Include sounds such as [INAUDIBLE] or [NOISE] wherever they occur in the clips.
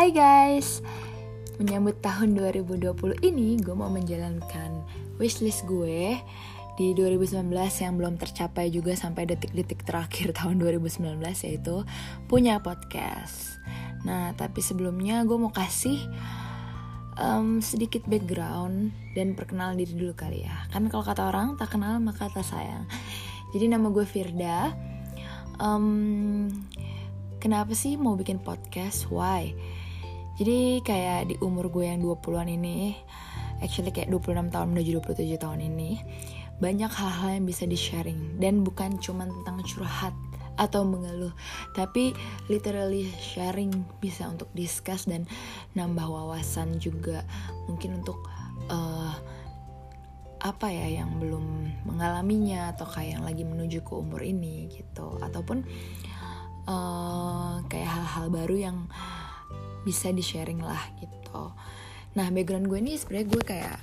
Hai guys, menyambut tahun 2020 ini gue mau menjalankan wishlist gue di 2019 yang belum tercapai juga sampai detik-detik terakhir [LAUGHS] tahun 2019 yaitu punya podcast. Nah tapi sebelumnya gue mau kasih um, sedikit background dan perkenalan diri dulu kali ya. Kan kalau kata orang tak kenal maka tak sayang. Jadi nama gue Firda. Um, kenapa sih mau bikin podcast? Why? Jadi kayak di umur gue yang 20-an ini, actually kayak 26 tahun menuju 27 tahun ini, banyak hal-hal yang bisa di-sharing. Dan bukan cuma tentang curhat atau mengeluh, tapi literally sharing bisa untuk discuss dan nambah wawasan juga. Mungkin untuk uh, apa ya yang belum mengalaminya atau kayak yang lagi menuju ke umur ini gitu. Ataupun uh, kayak hal-hal baru yang bisa di sharing lah gitu. Nah background gue ini sebenarnya gue kayak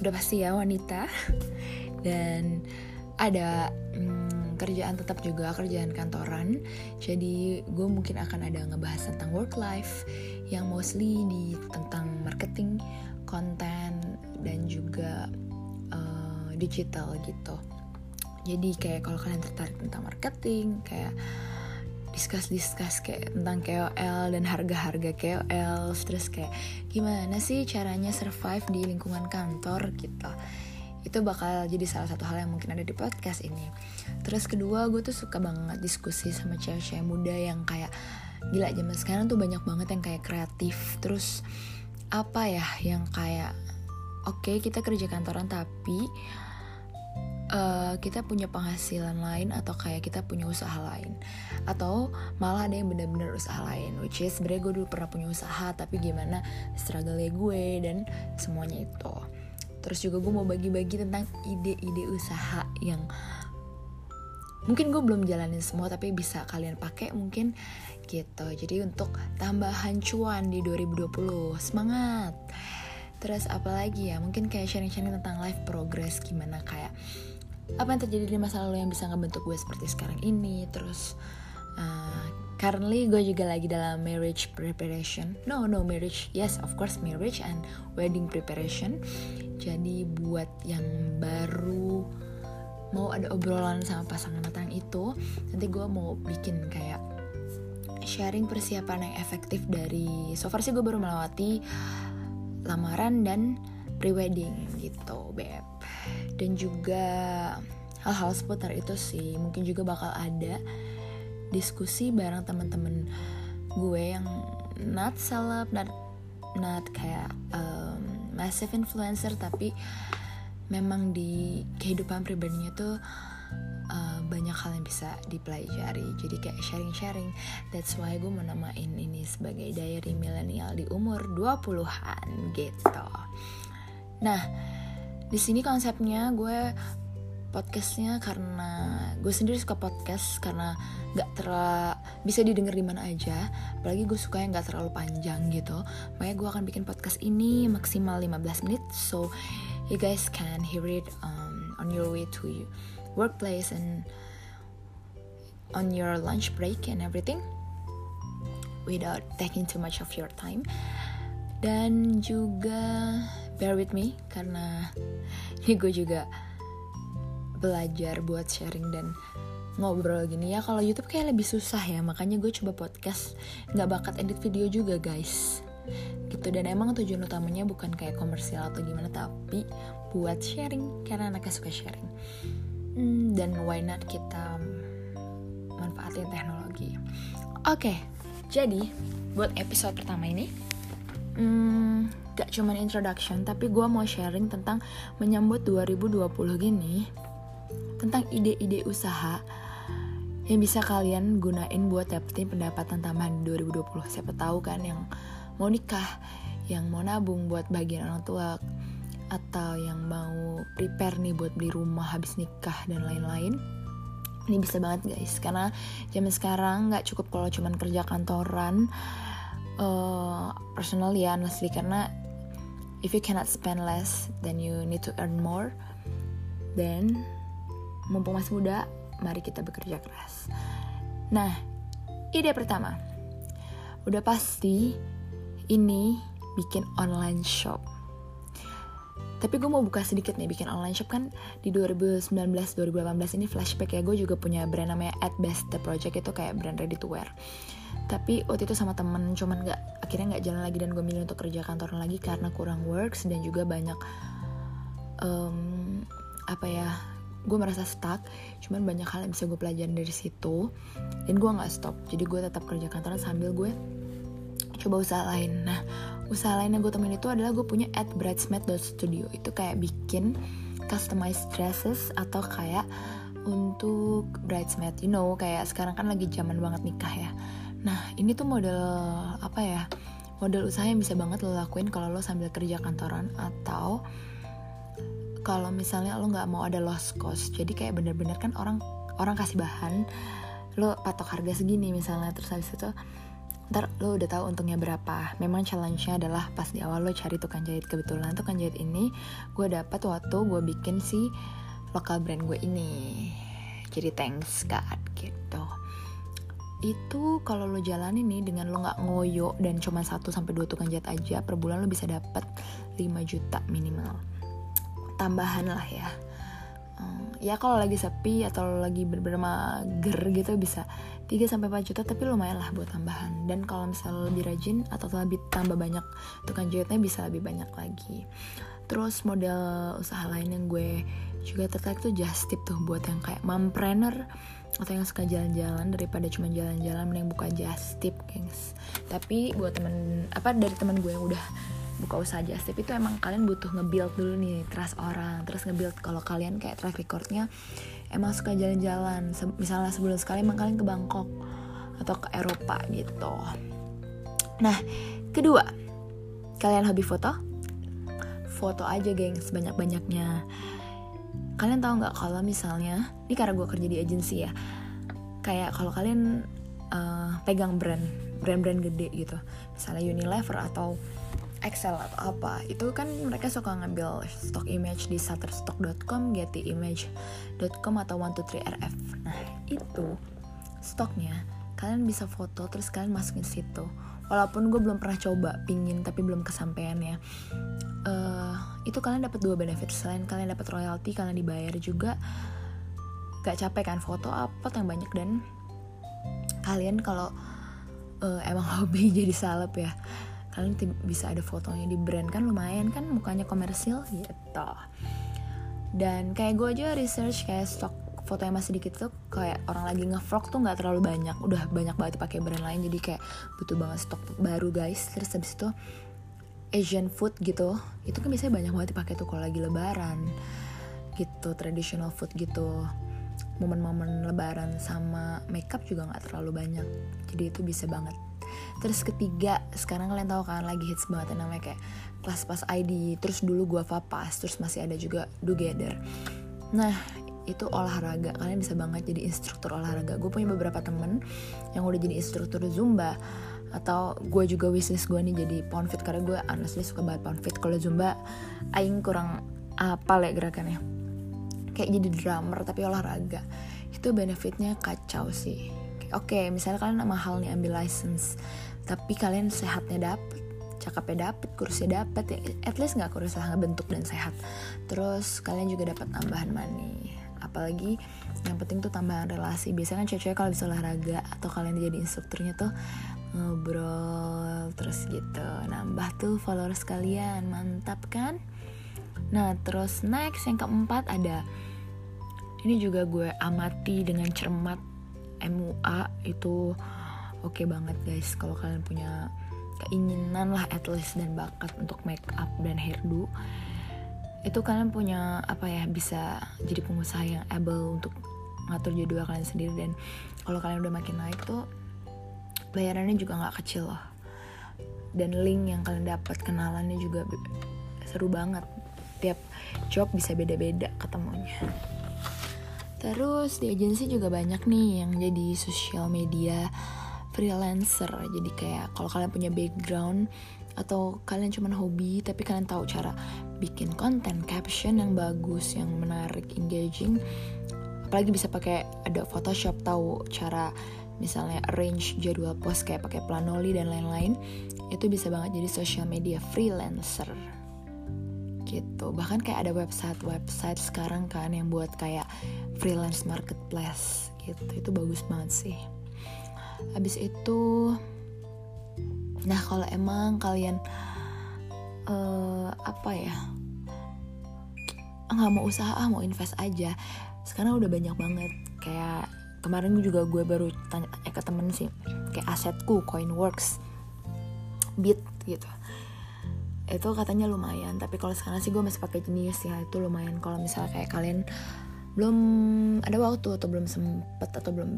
udah pasti ya wanita. [LAUGHS] Dan ada hmm, kerjaan tetap juga kerjaan kantoran. Jadi gue mungkin akan ada ngebahas tentang work life yang mostly di tentang marketing konten dan juga uh, digital gitu. Jadi kayak kalau kalian tertarik tentang marketing kayak discuss-discuss kayak tentang KOL dan harga-harga KOL terus kayak gimana sih caranya survive di lingkungan kantor? Gitu. Itu bakal jadi salah satu hal yang mungkin ada di podcast ini. Terus kedua gue tuh suka banget diskusi sama cewek-cewek muda yang kayak gila zaman sekarang tuh banyak banget yang kayak kreatif. Terus apa ya yang kayak oke okay, kita kerja kantoran tapi uh, kita punya penghasilan lain atau kayak kita punya usaha lain. Atau malah ada yang benar-benar usaha lain which is sebenarnya gue dulu pernah punya usaha tapi gimana struggle gue dan semuanya itu. Terus juga gue mau bagi-bagi tentang ide-ide usaha yang mungkin gue belum jalanin semua tapi bisa kalian pakai mungkin gitu. Jadi untuk tambahan cuan di 2020 semangat! Terus apalagi ya? Mungkin kayak sharing-sharing tentang life progress gimana kayak apa yang terjadi di masa lalu yang bisa ngebentuk gue seperti sekarang ini? Terus uh, currently gue juga lagi dalam marriage preparation. No no marriage. Yes of course marriage and wedding preparation. Jadi buat yang baru mau ada obrolan sama pasangan tentang itu nanti gue mau bikin kayak sharing persiapan yang efektif dari so far sih gue baru melewati lamaran dan pre-wedding gitu beb dan juga hal-hal seputar itu sih. Mungkin juga bakal ada diskusi bareng temen-temen gue yang not celeb not not kayak um, massive influencer tapi memang di kehidupan pribadinya tuh uh, banyak hal yang bisa dipelajari. Jadi kayak sharing-sharing. That's why gue mau namain ini sebagai diary milenial di umur 20-an gitu. Nah di sini konsepnya gue podcastnya karena gue sendiri suka podcast karena nggak terlalu bisa didengar di mana aja. Apalagi gue suka yang nggak terlalu panjang gitu. Makanya gue akan bikin podcast ini maksimal 15 menit. So you guys can hear it um, on your way to your workplace and on your lunch break and everything without taking too much of your time. Dan juga bear with me karena [LAUGHS] ini gue juga belajar buat sharing dan ngobrol gini. Ya kalau YouTube kayak lebih susah ya makanya gue coba podcast. Nggak bakat edit video juga guys. Gitu dan emang tujuan utamanya bukan kayak komersial atau gimana tapi buat sharing karena anaknya suka sharing. Hmm, dan why not kita manfaatin teknologi. Oke okay, jadi buat episode pertama ini hmm, gak cuman introduction tapi gue mau sharing tentang menyambut 2020 gini tentang ide-ide usaha yang bisa kalian gunain buat dapetin pendapatan tambahan 2020 siapa tahu kan yang mau nikah yang mau nabung buat bagian orang tua atau yang mau prepare nih buat beli rumah habis nikah dan lain-lain. Ini bisa banget guys karena zaman sekarang nggak cukup kalau cuman kerja kantoran uh, personally ya honestly karena if you cannot spend less then you need to earn more then mumpung masih muda mari kita bekerja keras. Nah ide pertama. Udah pasti ini bikin online shop. Tapi gue mau buka sedikit nih bikin online shop kan di 2019 2018 ini flashback ya. Gue juga punya brand namanya at best the project itu kayak brand ready to wear tapi waktu itu sama temen cuman nggak akhirnya nggak jalan lagi dan gue milih untuk kerja kantoran lagi karena kurang works dan juga banyak um, apa ya gue merasa stuck cuman banyak hal yang bisa gue pelajarin dari situ dan gue nggak stop. Jadi gue tetap kerja kantoran sambil gue coba usaha lain. Nah usaha lain yang gue temuin itu adalah gue punya at bridesmaid.studio itu kayak bikin customized dresses atau kayak untuk bridesmaid. You know kayak sekarang kan lagi zaman banget nikah ya nah ini tuh model apa ya model usaha yang bisa banget lo lakuin kalau lo sambil kerja kantoran atau kalau misalnya lo nggak mau ada lost cost. Jadi kayak bener-bener kan orang orang kasih bahan lo patok harga segini misalnya terus habis itu ntar lo udah tahu untungnya berapa. Memang challenge-nya adalah pas di awal lo cari tukang jahit. Kebetulan tukang jahit ini gue dapat waktu gue bikin si lokal brand gue ini. Jadi thanks God gitu itu kalau lo jalan ini dengan lo nggak ngoyo dan cuma satu sampai dua tukang jahit aja per bulan lo bisa dapat 5 juta minimal. Tambahan lah ya. Ya kalau lagi sepi atau lagi bener-bener mager gitu bisa 3 sampai 4 juta tapi lumayan lah buat tambahan. Dan kalau misalnya lebih rajin atau lebih tambah banyak tukang jahitnya bisa lebih banyak lagi. Terus model usaha lain yang gue juga tertarik tuh just tip tuh buat yang kayak mompreneur atau yang suka jalan-jalan daripada cuma jalan-jalan mending buka just tip gengs. Tapi buat temen apa dari temen gue yang udah buka usaha just tip itu emang kalian butuh nge-build dulu nih trust orang. Terus nge-build kalau kalian kayak track recordnya emang suka jalan-jalan. Se misalnya sebulan sekali emang kalian ke Bangkok atau ke Eropa gitu. Nah kedua kalian hobi foto? Foto aja geng sebanyak-banyaknya kalian tahu nggak kalau misalnya ini karena gue kerja di agensi ya kayak kalau kalian uh, pegang brand brand-brand gede gitu. Misalnya Unilever atau Excel atau apa itu kan mereka suka ngambil stock image di shutterstock.com, gettyimage.com atau 123rf. Nah itu stoknya kalian bisa foto terus kalian masukin situ. Walaupun gue belum pernah coba pingin tapi belum kesampaian ya. Uh, itu kalian dapat dua benefit selain kalian dapat royalti kalian dibayar juga gak capek kan foto apa yang banyak dan kalian kalau uh, emang [LAUGHS] hobi jadi salep ya kalian bisa ada fotonya di brand kan lumayan kan mukanya komersil gitu. Dan kayak gue aja research kayak stok foto yang masih dikit tuh kayak orang lagi ngevlog tuh nggak terlalu banyak. Udah banyak banget pakai brand lain jadi kayak butuh banget stok baru guys. Terus habis itu Asian food gitu itu kan biasanya banyak banget dipakai tuh kalau lagi lebaran gitu traditional food gitu. Momen-momen lebaran sama makeup juga nggak terlalu banyak jadi itu bisa banget terus ketiga sekarang kalian tahu kan lagi hits banget yang namanya kayak kelas pas ID terus dulu gua pas terus masih ada juga together nah itu olahraga kalian bisa banget jadi instruktur olahraga. Gue punya beberapa temen yang udah jadi instruktur zumba atau gue juga wishlist gue nih jadi pound fit karena gue honestly suka banget pound fit kalau zumba aing kurang apa ya gerakannya. Kayak jadi drummer tapi olahraga. Itu benefitnya kacau sih oke okay, misalnya kalian mahal nih ambil license. Tapi kalian sehatnya dapet cakepnya dapet kursinya dapet ya at least nggak kurus lah bentuk dan sehat. Terus kalian juga dapat tambahan money. Apalagi yang penting tuh tambahan relasi. Biasanya kan cewek-cewek kalau bisa olahraga atau kalian jadi instrukturnya tuh ngobrol terus gitu. Nambah tuh followers kalian mantap kan? Nah terus next yang keempat ada ini juga gue amati dengan cermat MUA itu oke okay banget guys. Kalau kalian punya keinginan lah at least dan bakat untuk make up dan hairdo itu kalian punya apa ya bisa jadi pengusaha yang able untuk ngatur jadwal kalian sendiri. Dan kalau kalian udah makin naik tuh bayarannya juga nggak kecil loh. Dan link yang kalian dapat kenalannya juga seru banget. Tiap job bisa beda-beda ketemunya Terus di agensi juga banyak nih yang jadi sosial media freelancer. Jadi kayak kalau kalian punya background atau kalian cuma hobi tapi kalian tahu cara bikin konten caption yang bagus, yang menarik, engaging. Apalagi bisa pakai ada Photoshop tahu cara misalnya arrange jadwal post kayak pakai Planoli dan lain-lain itu bisa banget jadi social media freelancer gitu. Bahkan kayak ada website website sekarang kan yang buat kayak freelance marketplace gitu. Itu bagus banget sih. Habis itu nah kalau emang kalian uh, apa ya nggak mau usaha ah mau invest aja. Sekarang udah banyak banget. Kayak kemarin juga gue baru tanya, tanya ke temen sih kayak asetku Coinworks Bit gitu itu katanya lumayan tapi kalau sekarang sih gue masih pakai Genius ya itu lumayan. Kalau misalnya kayak kalian belum ada waktu atau belum sempet atau belum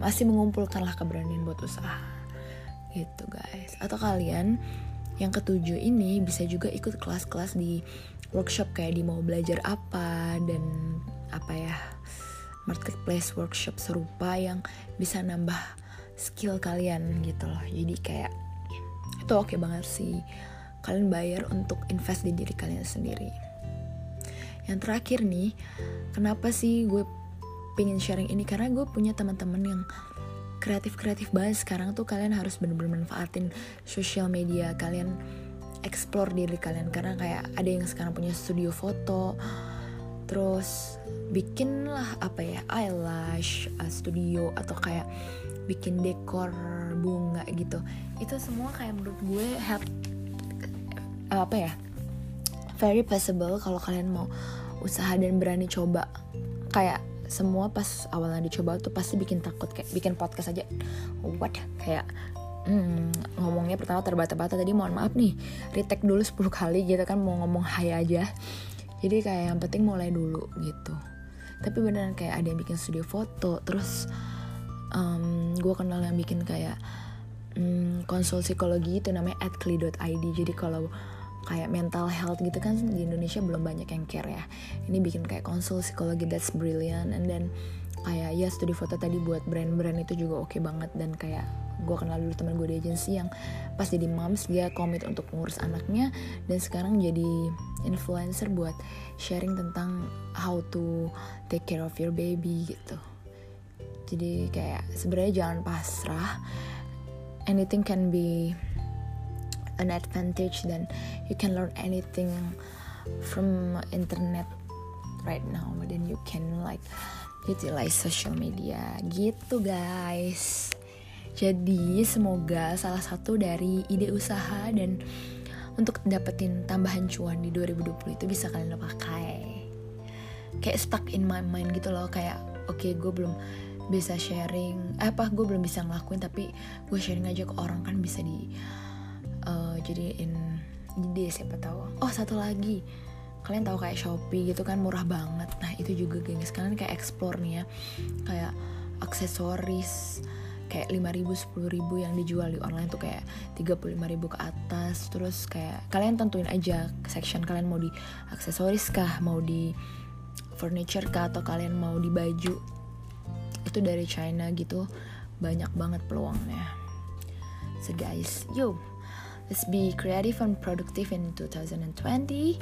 masih mengumpulkan lah keberanian buat usaha. Gitu guys. Atau kalian yang ketujuh ini bisa juga ikut kelas-kelas di workshop kayak di mau belajar apa dan apa ya marketplace workshop serupa yang bisa nambah skill kalian gitu loh. Jadi kayak itu oke okay banget sih kalian bayar untuk invest di diri kalian sendiri. Yang terakhir nih kenapa sih gue pengen sharing ini? Karena gue punya teman-teman yang kreatif-kreatif banget. Sekarang tuh kalian harus bener-bener manfaatin sosial media kalian. Explore diri kalian. Karena kayak ada yang sekarang punya studio foto terus bikin lah apa ya eyelash uh, studio atau kayak bikin dekor bunga gitu. Itu semua kayak menurut gue help apa ya very possible kalau kalian mau usaha dan berani coba. Kayak semua pas awalnya dicoba tuh pasti bikin takut kayak bikin podcast aja. What? Kayak hmm, ngomongnya pertama terbata-bata. Tadi mohon maaf nih retake dulu 10 kali gitu kan mau ngomong hai aja. Jadi kayak yang penting mulai dulu gitu. Tapi beneran kayak ada yang bikin studio foto terus um, gue kenal yang bikin kayak um, konsul psikologi itu namanya @kli.id jadi kalau kayak mental health gitu kan di Indonesia belum banyak yang care ya. Ini bikin kayak konsul psikologi that's brilliant. And then kayak ya studi foto tadi buat brand-brand itu juga oke okay banget. Dan kayak gue kenal dulu teman gue di agensi yang pas jadi moms dia komit untuk ngurus anaknya. Dan sekarang jadi influencer buat sharing tentang how to take care of your baby gitu. Jadi kayak sebenarnya jangan pasrah. Anything can be an advantage dan you can learn anything from internet right now. Then you can like utilize social media. Gitu guys. Jadi semoga salah satu dari ide usaha dan untuk dapetin tambahan cuan di 2020 itu bisa kalian pakai. Kayak stuck in my mind gitu loh. Kayak oke okay, gue belum bisa sharing eh, apa gue belum bisa ngelakuin tapi gue sharing aja ke orang kan bisa di uh, jadiin ide siapa tahu. Oh satu lagi. Kalian tahu kayak Shopee gitu kan murah banget. Nah itu juga gengs kalian kayak explore nih ya. Kayak aksesoris kayak 5 ribu 10 ribu yang dijual di online tuh kayak 35 ribu ke atas. Terus kayak kalian tentuin aja section kalian mau di aksesoris kah mau di furniture kah atau kalian mau di baju. Itu dari China gitu. Banyak banget peluangnya. So guys yo let's be creative and productive in 2020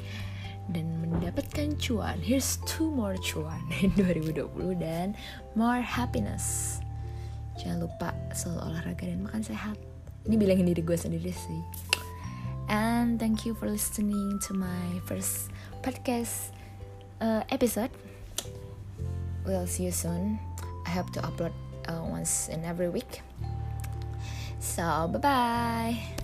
dan mendapatkan cuan. Here's two more cuan [LAUGHS] in 2020 dan more happiness. Jangan lupa selalu olahraga dan makan sehat. Ini bilangin diri gue sendiri sih. And thank you for listening to my first podcast uh, episode. We'll see you soon. I hope to upload uh, once in every week. So bye bye